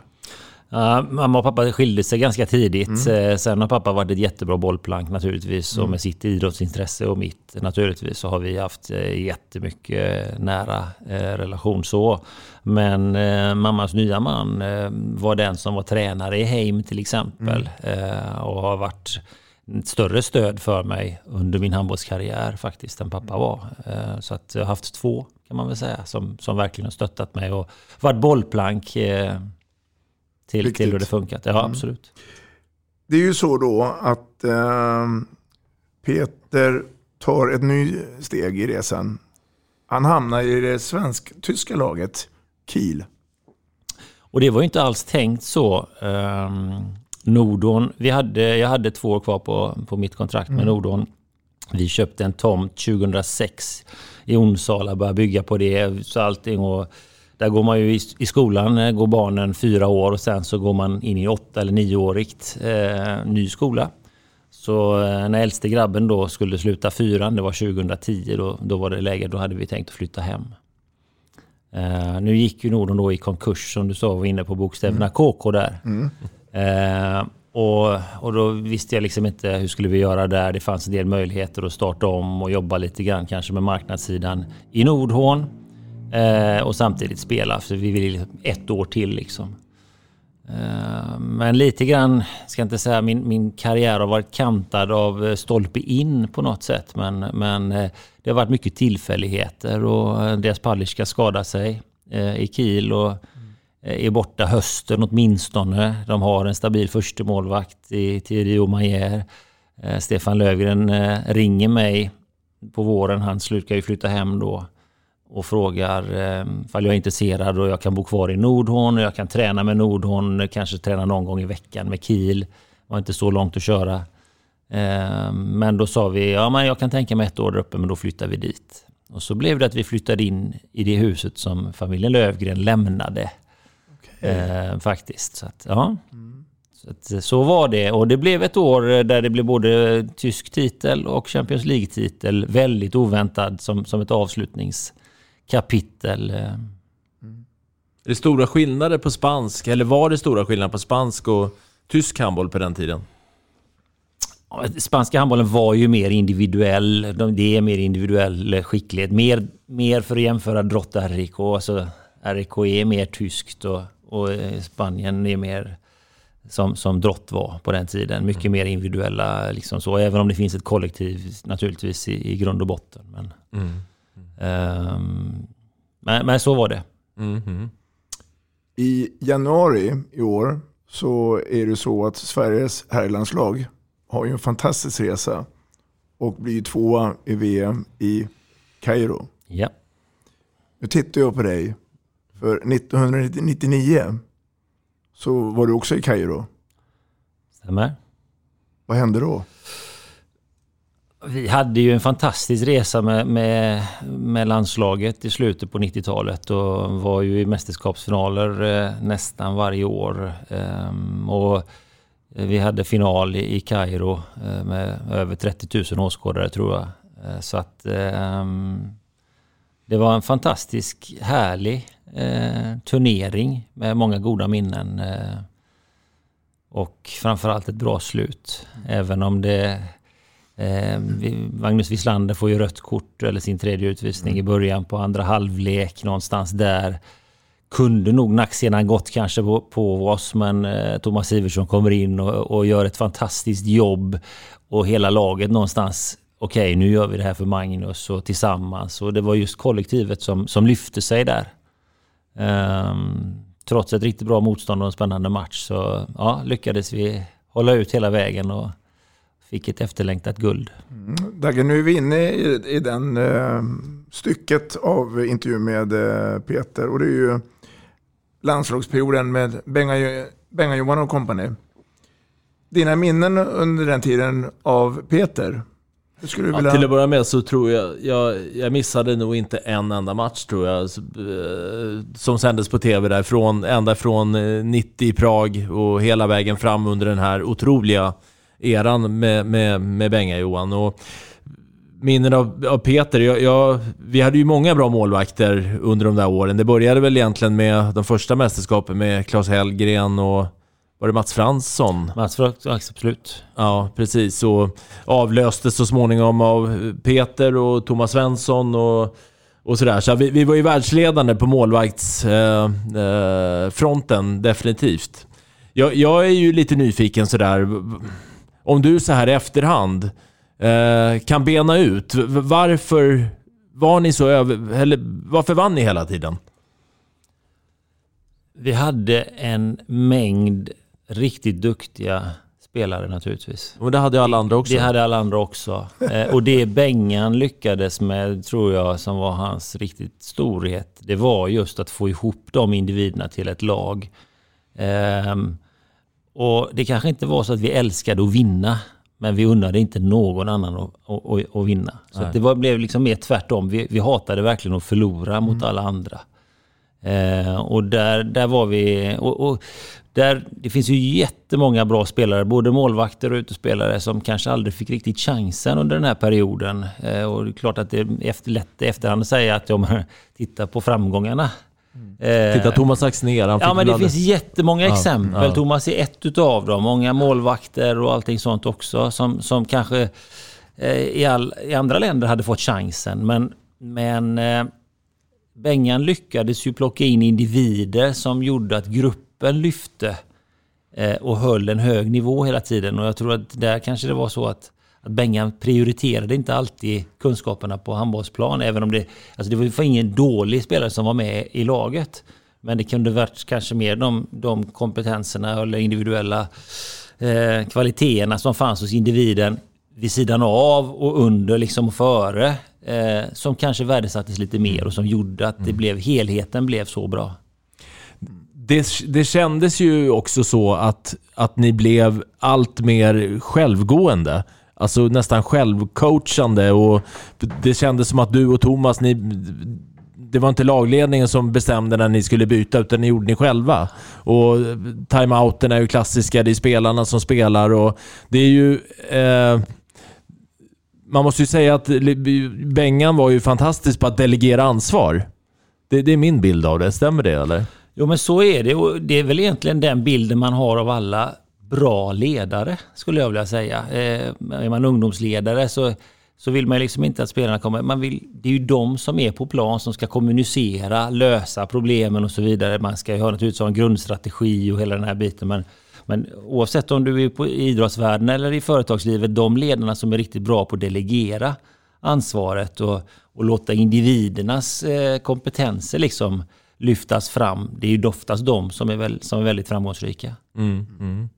Ja, mamma och pappa skilde sig ganska tidigt. Mm. Eh, Sen har pappa varit ett jättebra bollplank naturligtvis. Och Mm. med sitt idrottsintresse och mitt naturligtvis så har vi haft eh, jättemycket nära eh, relation så. Men eh, mammas nya man eh, var den som var tränare i Heim till exempel. Eh, och har varit ett större stöd för mig under min handbollskarriär faktiskt än pappa var. Så att jag har haft två kan man väl säga som, som verkligen har stöttat mig och varit bollplank till, Viktigt. till hur det funkat. Ja, Mm. absolut. Det är ju så då att eh, Peter tar ett ny steg i resan. Han hamnar i det svensk-tyska laget Kiel. Och det var ju inte alls tänkt så. Um, Nordon, vi hade, jag hade två år kvar på, på mitt kontrakt med Mm. Nordon. Vi köpte en tomt 2006 i Onsala, började bygga på det. Så allting och där går man ju i, i skolan, eh, går barnen fyra år och sen så går man in i åtta eller nioårigt eh, ny skola. Så eh, när äldste grabben då skulle sluta fyran, det var 2010, då, då var det läge, då hade vi tänkt att flytta hem. Eh, nu gick ju Nordon då i konkurs som du sa, var inne på bokstäverna KK där. Mm. Eh, Och, och då visste jag liksom inte hur skulle vi göra där. Det fanns en del möjligheter att starta om och jobba lite grann kanske med marknadssidan i Nordhorn. Eh, och samtidigt spela, för vi vill liksom ett år till liksom. Eh, men lite grann, ska inte säga min, min karriär har varit kantad av eh, stolpe in på något sätt. Men, men eh, det har varit mycket tillfälligheter och eh, Andreas Palliska skada sig eh, i Kiel och är borta hösten åtminstone. De har en stabil förstemålvakt i Thierry Omayer. Stefan Lövgren ringer mig på våren, han slukar ju flytta hem då och frågar eh, jag är intresserad och jag kan bo kvar i Nordhorn och jag kan träna med Nordhorn, kanske träna någon gång i veckan med Kiel. Det var inte så långt att köra. Eh, men då sa vi, ja men jag kan tänka mig ett år där uppe men då flyttar vi dit. Och så blev det att vi flyttade in i det huset som familjen Lövgren lämnade. Okay. Eh, faktiskt. Så, att, ja. Mm. så, att, så var det. Och det blev ett år där det blev både tysk titel och Champions League-titel. Väldigt oväntad som, som ett avslutnings kapitel. Eh. Är det stora skillnader på spansk, eller var det stora skillnader på spansk och tysk handboll på den tiden? Spanska handbollen var ju mer individuell. Det är mer individuell skicklighet. Mer, mer för att jämföra drott RIK. Alltså RIK är mer tyskt och, och Spanien är mer som, som drott var på den tiden. Mycket mer individuella liksom så. Även om det finns ett kollektiv naturligtvis i, i grund och botten. Men, mm. Um, men, men, så var det. Mm -hmm. I januari i år så är det så att Sveriges herrlandslag har ju en fantastisk resa och blir tvåa i VM i Kairo. Ja. Nu tittar jag på dig. För 1999 så var du också i Kairo. Stämmer. Vad hände då? Vi hade ju en fantastisk resa med, med, med landslaget i slutet på 90-talet och var ju i mästerskapsfinaler eh, nästan varje år. Ehm, och eh, vi hade final i, i Kairo eh, med över 30 000 åskådare tror jag. Eh, så att ehm, det var en fantastisk härlig eh, turnering med många goda minnen. och framförallt ett bra slut. Även om det Eh, Magnus Wislander får ju rött kort, eller sin tredje utvisning mm. i början på andra halvlek någonstans där. Kunde nog nacksenan gått kanske på, på oss, men eh, Thomas Iversson kommer in och, och, gör ett fantastiskt jobb. Och hela laget någonstans, okej okay, nu gör vi det här för Magnus och tillsammans. Och det var just kollektivet som, som lyfte sig där. Um, trots ett riktigt bra motstånd och en spännande match så ja, lyckades vi hålla ut hela vägen. och fick ett efterlängtat guld. Mm. Dagge, nu är vi inne i, i den eh, stycket av intervjun med eh, Peter och det är ju landslagsperioden med Benga-Johan och kompani. Dina minnen under den tiden av Peter? Vilja... Ja, till att börja med så tror jag, jag, jag missade nog inte en enda match tror jag, eh, som sändes på tv därifrån, ända från 90 eh, i Prag och hela vägen fram under den här otroliga eran med, med, med Benga-Johan. Och minnen av, av Peter, jag, jag, vi hade ju många bra målvakter under de där åren. Det började väl egentligen med de första mästerskapen med Claes Hellgren och var det Mats Fransson? Mats Fransson, absolut. Ja, precis. Och avlöstes så småningom av Peter och Thomas Svensson och, och sådär. Så vi, vi var ju världsledande på målvaktsfronten, eh, eh, definitivt. Jag, jag, är ju lite nyfiken sådär om du så här i efterhand eh, kan bena ut, varför var ni så över... Eller varför vann ni hela tiden? Vi hade en mängd riktigt duktiga spelare naturligtvis. Och det hade alla andra också? Det hade alla andra också. Eh, och det Bengan lyckades med, tror jag, som var hans riktigt storhet, det var just att få ihop de individerna till ett lag. Eh, och det kanske inte var så att vi älskade att vinna. Men vi unnade inte någon annan att, att, att vinna. Så att det var, blev liksom mer tvärtom. Vi, vi hatade verkligen att förlora mm. mot alla andra. Eh, och där, där var vi... Och, och, där, det finns ju jättemånga bra spelare, både målvakter och utespelare, som kanske aldrig fick riktigt chansen under den här perioden. Eh, och det är klart att det är efter, lätt i efterhand att säga att om man tittar på framgångarna Eh, Titta, Thomas Axnér. Ja, men det finns jättemånga Ja, exempel. ja. Thomas är ett utav dem. Många målvakter och allting sånt också som, som kanske eh, i, all, i andra länder hade fått chansen. Men, men eh, Bengan lyckades ju plocka in individer som gjorde att gruppen lyfte eh, och höll en hög nivå hela tiden. Och jag tror att där kanske det var så att, att Bengan prioriterade inte alltid kunskaperna på handbollsplan. Även om det, alltså det var ingen dålig spelare som var med i laget. Men det kunde varit kanske mer de, de kompetenserna eller individuella eh, kvaliteterna som fanns hos individen vid sidan av och under liksom före. Eh, som kanske värdesattes lite mer och som gjorde att det blev, helheten blev så bra. det, det kändes ju också så att, att ni blev allt mer självgående. Alltså nästan självcoachande och det kändes som att du och Thomas, ni, det var inte lagledningen som bestämde när ni skulle byta utan ni gjorde ni själva. Och timeouten är ju klassiska, det är spelarna som spelar och det är ju... Eh, man måste ju säga att Bengan var ju fantastisk på att delegera ansvar. Det, det är min bild av det, stämmer det eller? Jo men så är det och det är väl egentligen den bilden man har av alla bra ledare skulle jag vilja säga. Eh, är man ungdomsledare så, så vill man liksom inte att spelarna kommer... Man vill, det är ju de som är på plan som ska kommunicera, lösa problemen och så vidare. Man ska ju ha naturligtvis ha en grundstrategi och hela den här biten. Men, men oavsett om du är på idrottsvärlden eller i företagslivet, de ledarna som är riktigt bra på att delegera ansvaret och, och låta individernas eh, kompetenser liksom lyftas fram. Det är ju oftast de som är, väl, som är väldigt framgångsrika. Mm, mm.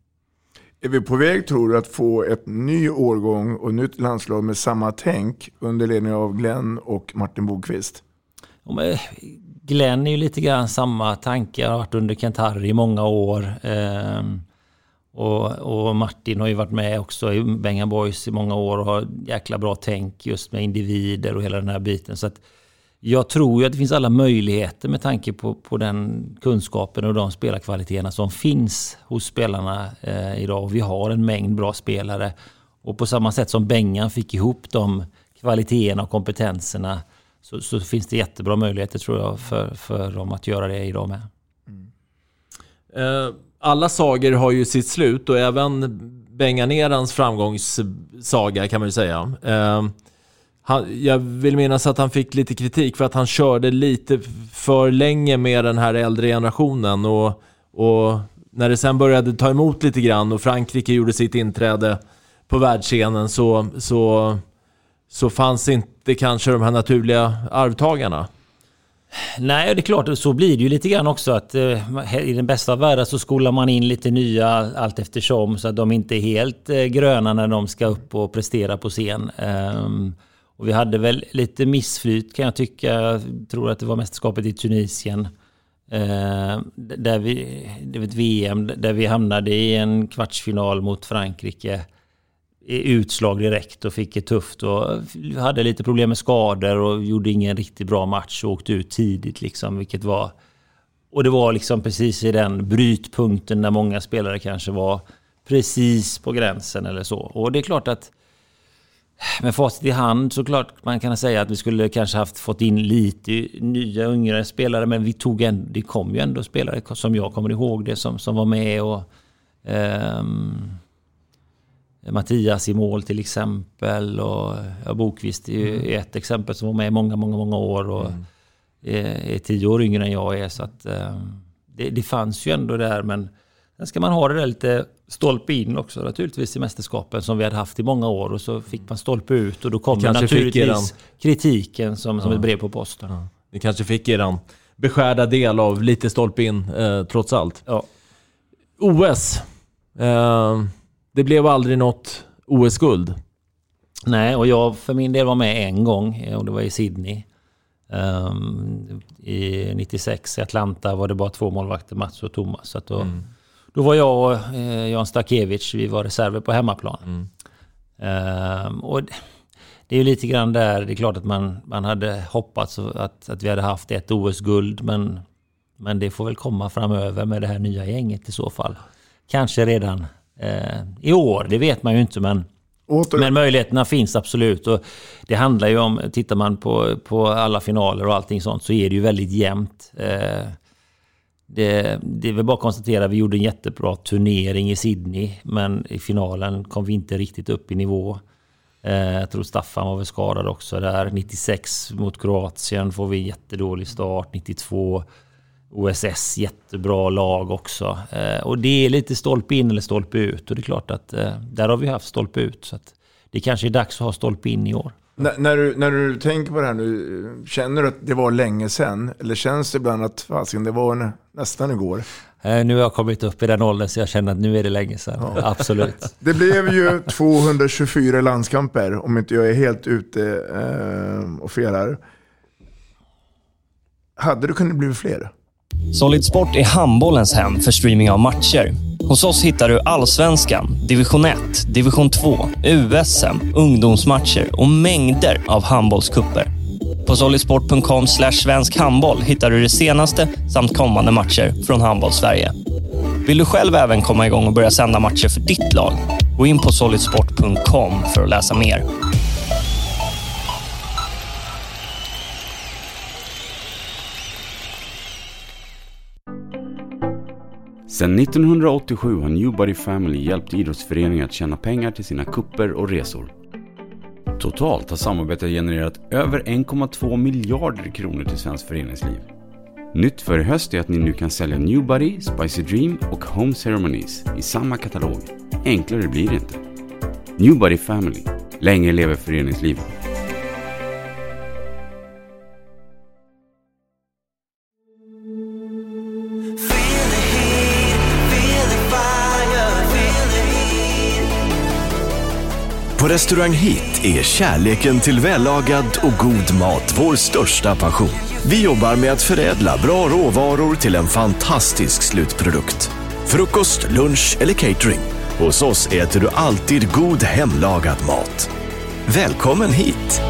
Är vi på väg tror du att få ett ny årgång och nytt landslag med samma tänk under ledning av Glenn och Martin Bokvist? Ja, men Glenn är ju lite grann samma tanke. har varit under Kent-Harry i många år. Ehm, och, och, Martin har ju varit med också i Bengan Boys i många år och har jäkla bra tänk just med individer och hela den här biten. Så att jag tror ju att det finns alla möjligheter med tanke på, på den kunskapen och de spelarkvaliteterna som finns hos spelarna eh, idag. Och vi har en mängd bra spelare. Och på samma sätt som Bengan fick ihop de kvaliteterna och kompetenserna så, så, finns det jättebra möjligheter tror jag för, för dem att göra det idag med. Mm. Alla sagor har ju sitt slut och även Benganerans framgångssaga kan man ju säga. Eh, han, jag vill minnas att han fick lite kritik för att han körde lite för länge med den här äldre generationen och, och när det sen började ta emot lite grann och Frankrike gjorde sitt inträde på världsscenen så, så, så fanns inte kanske de här naturliga arvtagarna. Nej, det är klart, så blir det ju lite grann också att eh, i den bästa av världar så skolar man in lite nya allt eftersom så att de inte är helt eh, gröna när de ska upp och prestera på scen. Um, och vi hade väl lite missflyt kan jag tycka. Jag tror att det var mästerskapet i Tunisien. Eh, där vi, det var ett VM där vi hamnade i en kvartsfinal mot Frankrike. I utslag direkt och fick det tufft och hade lite problem med skador och gjorde ingen riktigt bra match och åkte ut tidigt liksom, vilket var... Och det var liksom precis i den brytpunkten när många spelare kanske var precis på gränsen eller så. Och det är klart att med facit i hand så klart man kan säga att vi skulle kanske haft fått in lite nya yngre spelare men vi tog en, det kom ju ändå spelare som jag kommer ihåg det som, som var med och um, Mattias i mål till exempel och ja, Bokvist är ju mm. ett exempel som var med många, många, många år och mm. är, är tio år yngre än jag är så att um, det, det fanns ju ändå där men sen ska man ha det där lite stolpe in också naturligtvis i mästerskapen som vi hade haft i många år och så fick man stolpe ut och då kom naturligtvis kritiken som, som ja. ett brev på posten. Ja. Ni kanske fick er beskärda del av lite stolpe in eh, trots allt. Ja. OS. Eh, det blev aldrig något OS-guld. Nej, och jag för min del var med en gång och det var i Sydney. Um, I 96 i Atlanta var det bara två målvakter, Mats och Thomas. Så då, mm. Då var jag och eh, Jan Stakevich, vi var reserver på hemmaplan. Mm. Ehm, och det är ju lite grann där, det är klart att man, man hade hoppats att, att vi hade haft ett OS-guld, men, men det får väl komma framöver med det här nya gänget i så fall. Kanske redan eh, i år, det vet man ju inte, men Åter. Men möjligheterna finns absolut. Och det handlar ju om, tittar man på, på alla finaler och allting sånt så är det ju väldigt jämnt. Eh, det, det är väl bara att konstatera, vi gjorde en jättebra turnering i Sydney, men i finalen kom vi inte riktigt upp i nivå. Eh, jag tror Staffan var väl skadad också där. 96 mot Kroatien får vi en jättedålig start. 92 OSS, jättebra lag också. Eh, och det är lite stolpe in eller stolpe ut. Och det är klart att eh, där har vi haft stolpe ut. Så att det kanske är dags att ha stolpe in i år. N när, du, när du tänker på det här nu, känner du att det var länge sedan? Eller känns det ibland att fasiken, det var nä nästan igår? Eh, nu har jag kommit upp i den åldern så jag känner att nu är det länge sedan. Ja. Absolut. Det blev ju 224 landskamper, om inte jag är helt ute eh, och fel här. Hade det kunnat bli fler? Solid Sport är handbollens hem för streaming av matcher. Hos oss hittar du Allsvenskan, Division 1, Division 2, USM, ungdomsmatcher och mängder av handbollskupper. På solidsport.com svensk handboll hittar du det senaste samt kommande matcher från Handboll-Sverige. Vill du själv även komma igång och börja sända matcher för ditt lag? Gå in på solidsport.com för att läsa mer. Sedan 1987 har Newbody Family hjälpt idrottsföreningar att tjäna pengar till sina kupper och resor. Totalt har samarbetet genererat över 1,2 miljarder kronor till svenskt föreningsliv. Nytt för i höst är att ni nu kan sälja Newbody, Spicy Dream och Home Ceremonies i samma katalog. Enklare blir det inte. Newbody Family. Länge lever föreningslivet. På Restaurang Hit är kärleken till vällagad och god mat vår största passion. Vi jobbar med att förädla bra råvaror till en fantastisk slutprodukt. Frukost, lunch eller catering. Hos oss äter du alltid god hemlagad mat. Välkommen hit!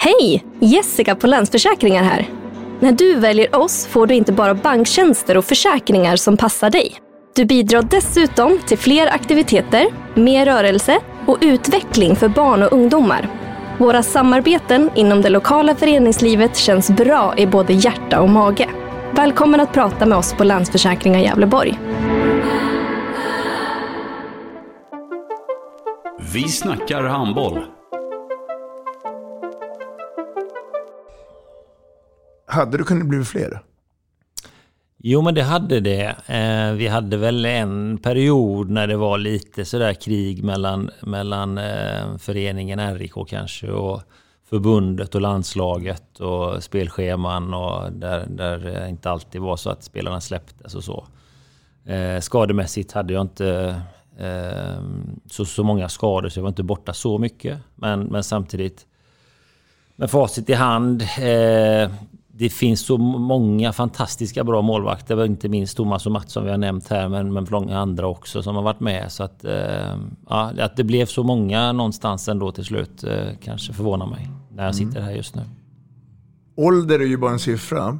Hej! Jessica på Länsförsäkringar här. När du väljer oss får du inte bara banktjänster och försäkringar som passar dig. Du bidrar dessutom till fler aktiviteter, mer rörelse och utveckling för barn och ungdomar. Våra samarbeten inom det lokala föreningslivet känns bra i både hjärta och mage. Välkommen att prata med oss på Länsförsäkringar Gävleborg. Vi snackar handboll. Hade det kunnat bli fler? Jo, men det hade det. Eh, vi hade väl en period när det var lite sådär krig mellan, mellan eh, föreningen RIK kanske och förbundet och landslaget och spelscheman och där, där det inte alltid var så att spelarna släpptes och så. Eh, skademässigt hade jag inte eh, så, så många skador så jag var inte borta så mycket. Men, men samtidigt med facit i hand. Eh, det finns så många fantastiska bra målvakter, inte minst Thomas och Mats som vi har nämnt här, men, men många andra också som har varit med. Så att, eh, ja, att det blev så många någonstans ändå till slut eh, kanske förvånar mig när jag sitter här just nu. Ålder är ju bara en siffra.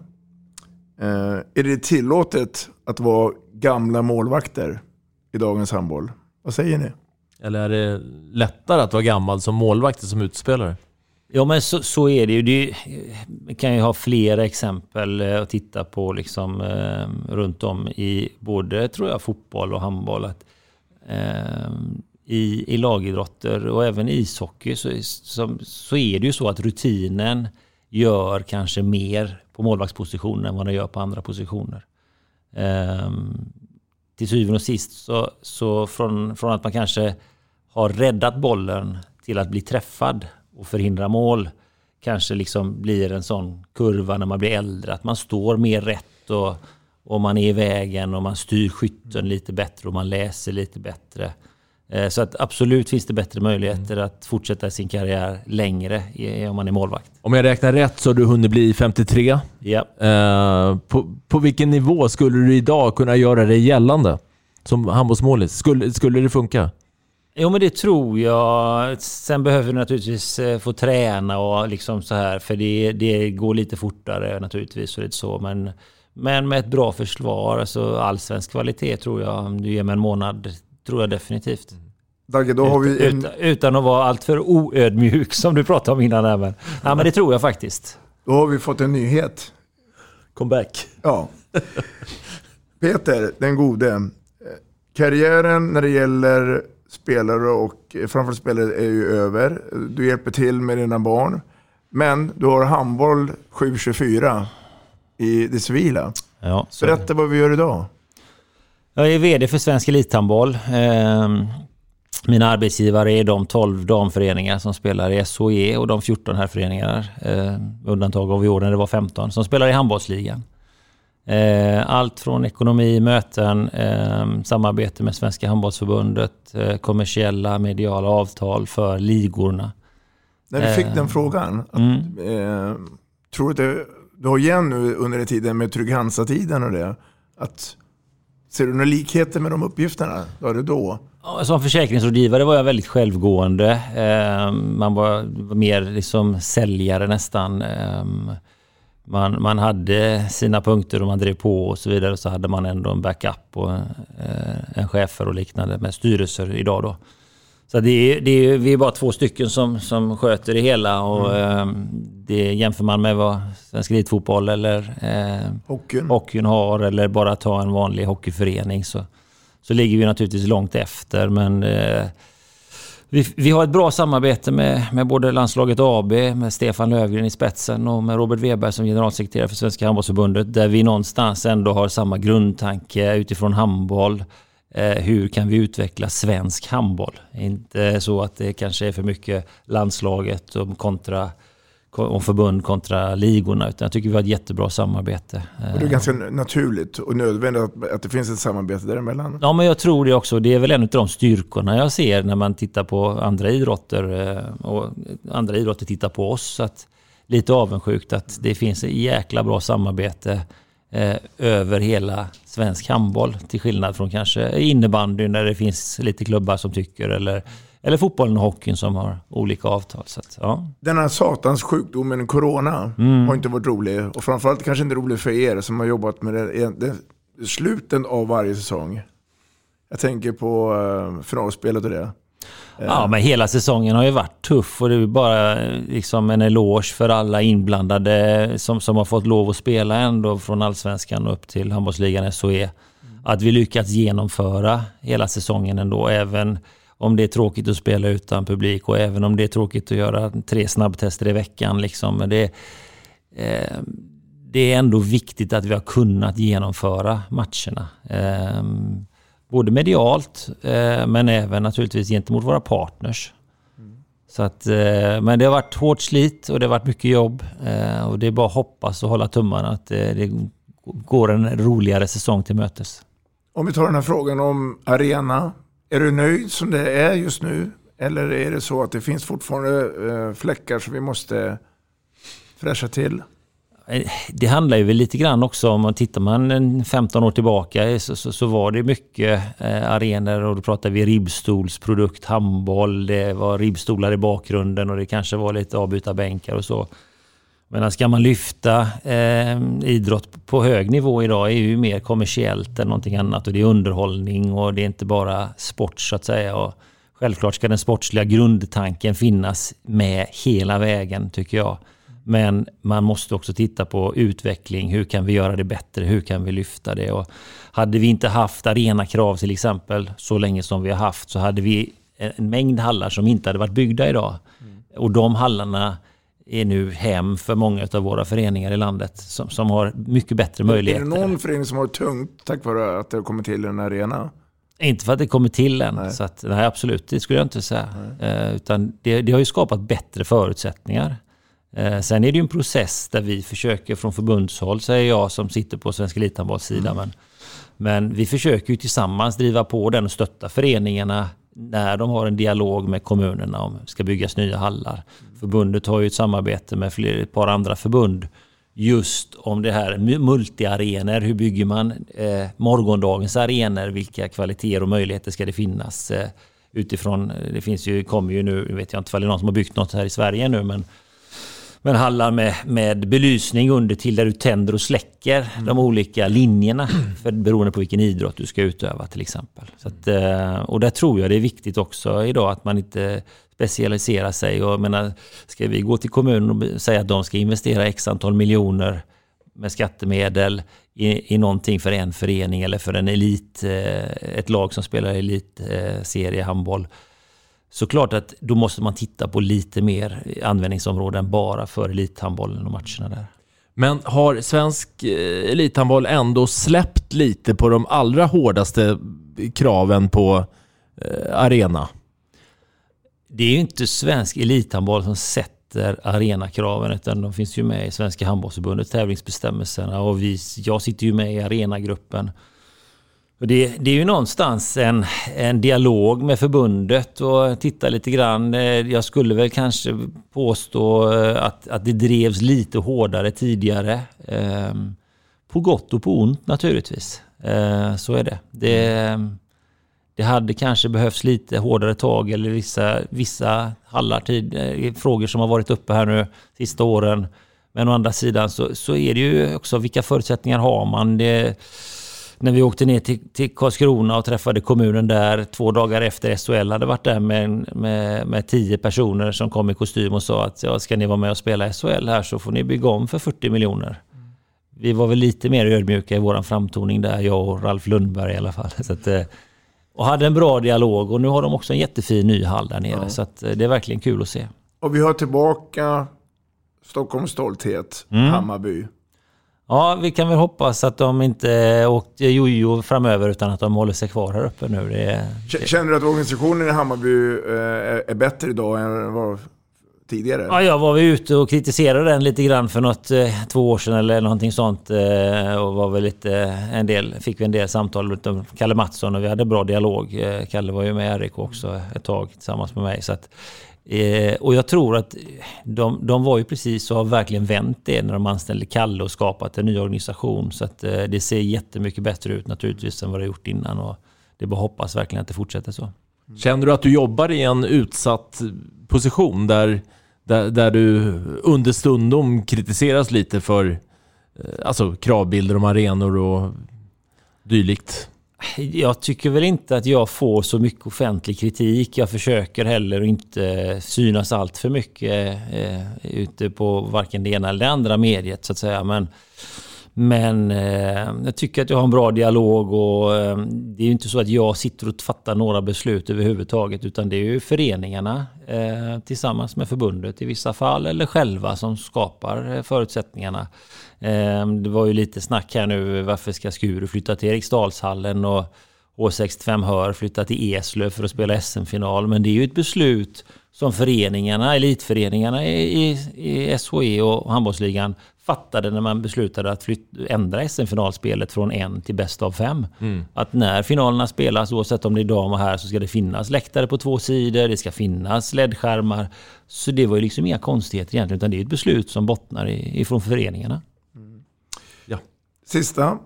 Eh, är det tillåtet att vara gamla målvakter i dagens handboll? Vad säger ni? Eller är det lättare att vara gammal som målvakt som utspelare? Ja men så, så är det ju. Det kan ju ha flera exempel eh, att titta på liksom, eh, runt om i både tror jag, fotboll och handboll. Att, eh, i, I lagidrotter och även ishockey så, så, så är det ju så att rutinen gör kanske mer på målvaktspositionen än vad den gör på andra positioner. Eh, till syvende och sist så, så från, från att man kanske har räddat bollen till att bli träffad och förhindra mål kanske liksom blir en sån kurva när man blir äldre. Att man står mer rätt och, och man är i vägen och man styr skytten lite bättre och man läser lite bättre. Eh, så att absolut finns det bättre möjligheter mm. att fortsätta sin karriär längre om man är målvakt. Om jag räknar rätt så har du hunnit bli 53. Ja. Eh, på, på vilken nivå skulle du idag kunna göra dig gällande som handbollsmålis? Skulle, skulle det funka? Jo men det tror jag. Sen behöver du naturligtvis eh, få träna och liksom så här. För det, det går lite fortare naturligtvis. Och det så. Men, Men med ett bra försvar, alltså allsvensk kvalitet tror jag, om du ger mig en månad, tror jag definitivt. Dagge, då har vi en... utan, utan att vara alltför oödmjuk som du pratade om innan. Här, men, ja, men det tror jag faktiskt. Då har vi fått en nyhet. Comeback. Ja. Peter, den gode. Karriären när det gäller spelare och framförallt spelare är ju över. Du hjälper till med dina barn. Men du har handboll 724 i det civila. Ja, så. Berätta vad vi gör idag. Jag är VD för Svensk Elithandboll. Ehm, Mina arbetsgivare är de 12 damföreningar som spelar i SHE och de 14 här föreningar, eh, undantag av i år när det var 15, som spelar i handbollsligan. Eh, allt från ekonomi, möten, eh, samarbete med Svenska handbollsförbundet, eh, kommersiella, mediala avtal för ligorna. När vi fick Eh, den frågan, att, mm. eh, tror du att det, du har igen nu under den tiden med Trygg Hansa-tiden och det, att ser du några likheter med de uppgifterna? Du hade då? Som försäkringsrådgivare var jag väldigt självgående. Eh, Man var var mer liksom säljare nästan. Man, man hade sina punkter och man drev på och så vidare. Så hade man ändå en backup och eh, en chefer och liknande med styrelser idag då. Så det är, det är, vi är bara två stycken som, som sköter det hela och eh, det jämför man med vad Svensk Elitfotboll eller eh, hockeyn. hockeyn har eller bara ta en vanlig hockeyförening så, så ligger vi naturligtvis långt efter. Men eh, vi, vi har ett bra samarbete med, med både landslaget AB, med Stefan Löfgren i spetsen och med Robert Weberg som generalsekreterare för Svenska handbollsförbundet. Där vi någonstans ändå har samma grundtanke utifrån handboll. Eh, hur kan vi utveckla svensk handboll? Inte så att det kanske är för mycket landslaget och kontra och förbund kontra ligorna. Utan jag tycker vi har ett jättebra samarbete. Och det är ganska naturligt och nödvändigt att, att det finns ett samarbete däremellan. Ja, men jag tror det också. Det är väl en av de styrkorna jag ser när man tittar på andra idrotter eh, och andra idrotter tittar på oss. Så att lite avundsjukt att det finns ett jäkla bra samarbete eh, över hela svensk handboll. Till skillnad från kanske innebandy när det finns lite klubbar som tycker eller, eller fotbollen och hockeyn som har olika avtal. Så att, ja. Denna satans sjukdomen corona Mm. har inte varit rolig. Och framförallt kanske inte rolig för er som har jobbat med det, i- det sluten av varje säsong. Jag tänker på uh, finalspelet och det. Ja, men hela säsongen har ju varit tuff och det är bara eh, liksom en eloge för alla inblandade som, som har fått lov att spela ändå från allsvenskan upp till handbollsligan SHE. Att vi lyckats genomföra hela säsongen ändå, även om det är tråkigt att spela utan publik och även om det är tråkigt att göra tre snabbtester i veckan. Liksom. Men det, eh, det är ändå viktigt att vi har kunnat genomföra matcherna. Eh, både medialt eh, men även naturligtvis gentemot våra partners. Så att, eh, men det har varit hårt slit och det har varit mycket jobb. Eh, och det är bara att hoppas och hålla tummarna att det går en roligare säsong till mötes. Om vi tar den här frågan om arena. Är du nöjd som det är just nu? Eller är det så att det finns fortfarande fläckar som vi måste fräscha till? Eh, det handlar ju väl lite grann också om man tittar man 15 år tillbaka eh, så, så, så var det mycket eh, arenor och då pratar vi ribbstolsprodukt, handboll, det var ribbstolar i bakgrunden och det kanske var lite avbytarbänkar och så. Men ska man lyfta eh, idrott på hög nivå idag är ju mer kommersiellt än någonting annat och det är underhållning och det är inte bara sport så att säga. Och självklart ska den sportsliga grundtanken finnas med hela vägen tycker jag. Men man måste också titta på utveckling. Hur kan vi göra det bättre? Hur kan vi lyfta det? Och hade vi inte haft arenakrav till exempel så länge som vi har haft så hade vi en mängd hallar som inte hade varit byggda idag. Och de hallarna är nu hem för många av våra föreningar i landet som, som har mycket bättre Är möjligheter. det någon förening som har tungt tack vare att det har kommit till en arena? Inte för att det kommer till än. Så att, nej, absolut, det skulle jag inte säga. Eh, utan det, det har ju skapat bättre förutsättningar. Eh, sen är det ju en process där vi försöker från förbundshåll, säger jag som sitter på Svenska Elithandbolls sida. Men, men vi försöker ju tillsammans driva på den och stötta föreningarna när de har en dialog med kommunerna om det ska byggas nya hallar. Förbundet har ju ett samarbete med fler, ett par andra förbund just om det här mu- multiarenor. Hur bygger man eh, morgondagens arenor? Vilka kvaliteter och möjligheter ska det finnas? Eh, utifrån, det finns ju, kommer ju nu, vet jag inte om det är någon som har byggt något här i Sverige nu, men men hallar med, med belysning under till där du tänder och släcker de olika linjerna för, beroende på vilken idrott du ska utöva till exempel. Att, eh, och där tror jag det är viktigt också idag att man inte specialiserar sig. Och, menar, ska vi gå till kommunen och säga att de ska investera x antal miljoner med skattemedel i, i någonting för en förening eller för en elit, eh, ett lag som spelar elitserie handboll. Såklart att då måste man titta på lite mer användningsområden bara för elithandbollen och matcherna där. Men har svensk eh, elithandboll ändå släppt lite på de allra hårdaste kraven på eh, arena? Det är ju inte svensk elithandboll som sätter arenakraven utan de finns ju med i Svenska handbollsförbundet tävlingsbestämmelserna och vi, jag sitter ju med i arenagruppen. Och det, det, är ju någonstans en, en dialog med förbundet och titta lite grann. Eh, jag skulle väl kanske påstå eh, att, att det drevs lite hårdare tidigare. Ehm, på gott och på ont naturligtvis. Eh, så är det. det. Det hade kanske behövts lite hårdare tag eller vissa, vissa hallar tid, frågor som har varit uppe här nu sista åren. Men å andra sidan så, så är det ju också vilka förutsättningar har man? Det, när vi åkte ner till, till Karlskrona och träffade kommunen där två dagar efter SHL hade varit där med, med, med tio personer som kom i kostym och sa att ja, ska ni vara med och spela SHL här så får ni bygga om för 40 miljoner. Vi var väl lite mer ödmjuka i våran framtoning där, jag och Ralf Lundberg i alla fall. Så att, eh, och hade en bra dialog och nu har de också en jättefin ny hall där nere. Ja. Så eh, det är verkligen kul att se. Och vi har tillbaka Stockholms stolthet, mm. Hammarby. Ja, vi kan väl hoppas att de inte åkt jojo framöver utan att de håller sig kvar här uppe nu. Det, det... Känner du att organisationen i Hammarby eh, är bättre idag än vad tidigare? Ja, jag var väl ute och kritiserade den lite grann för något eh, två år sedan eller någonting sånt. Och var väl lite, en del, fick vi en del samtal av Kalle Mattsson och vi hade bra dialog. Kalle var ju med i RIK också ett tag tillsammans med mig. Så att, Eh, och jag tror att de, de var ju precis och har verkligen vänt det när de anställde Kalle och skapat en ny organisation. Så att eh, det ser jättemycket bättre ut naturligtvis än vad det har gjort innan. Och det är bara hoppas verkligen att det fortsätter så. Känner du att du jobbar i en utsatt position där, där, där du understundom kritiseras lite för eh, alltså, kravbilder om arenor och dylikt? Jag tycker väl inte att jag får så mycket offentlig kritik. Jag försöker heller inte synas allt för mycket eh, ute på varken det ena eller det andra mediet så att säga. Men, men eh, jag tycker att jag har en bra dialog och eh, det är ju inte så att jag sitter och fattar några beslut överhuvudtaget utan det är ju föreningarna eh, tillsammans med förbundet i vissa fall eller själva som skapar eh, förutsättningarna. Eh, det var ju lite snack här nu, varför ska Skuru flytta till Eriksdalshallen och H65 Hör flytta till Eslöv för att spela SM-final. Men det är ju ett beslut som föreningarna, elitföreningarna i, i SHE och handbollsligan fattade när man beslutade att flyt, ändra SM-finalspelet från en till bäst av fem. Mm. Att när finalerna spelas, oavsett om det är dam och här, så ska det finnas läktare på två sidor, det ska finnas ledskärmar. Så det var ju liksom inga konstigheter egentligen, utan det är ett beslut som bottnar ifrån föreningarna. Sista,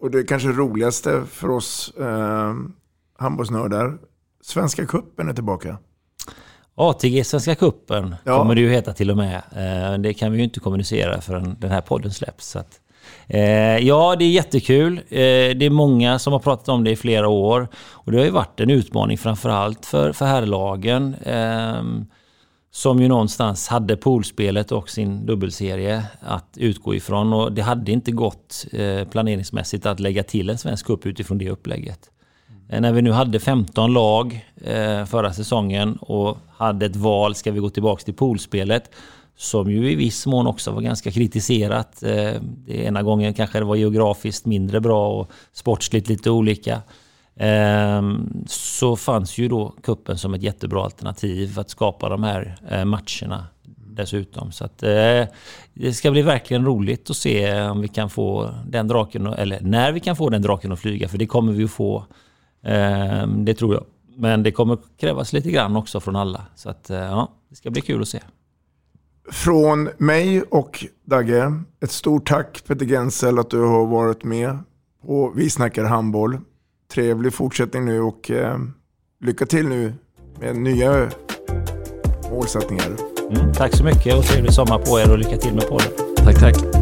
och det kanske roligaste för oss eh, handbollsnördar. Svenska kuppen är tillbaka. ATG Svenska Kuppen ja. kommer det ju heta till och med. Eh, det kan vi ju inte kommunicera förrän den här podden släpps. Så att, eh, ja, det är jättekul. Eh, det är många som har pratat om det i flera år. Och det har ju varit en utmaning framförallt för, för herrlagen. Som ju någonstans hade poolspelet och sin dubbelserie att utgå ifrån. Och det hade inte gått planeringsmässigt att lägga till en svensk cup utifrån det upplägget. Eh, när vi nu hade 15 lag eh, förra säsongen och hade ett val, ska vi gå tillbaka till poolspelet? Som ju i viss mån också var ganska kritiserat. Eh, det ena gången kanske det var geografiskt mindre bra och sportsligt lite olika. Ehm, så fanns ju då kuppen som ett jättebra alternativ för att skapa de här matcherna dessutom. Så att, eh, det ska bli verkligen roligt att se om vi kan få den draken, eller när vi kan få den draken att flyga, för det kommer vi att få. Ehm, det tror jag. Men det kommer krävas lite grann också från alla. Så att, eh, ja, det ska bli kul att se. Från mig och Dagge, ett stort tack Peter Gensel att du har varit med på Vi snackar handboll trevlig fortsättning nu och eh, lycka till nu med nya målsättningar. Mm, tack så mycket och trevlig sommar på er och lycka till med podden. Tack, tack.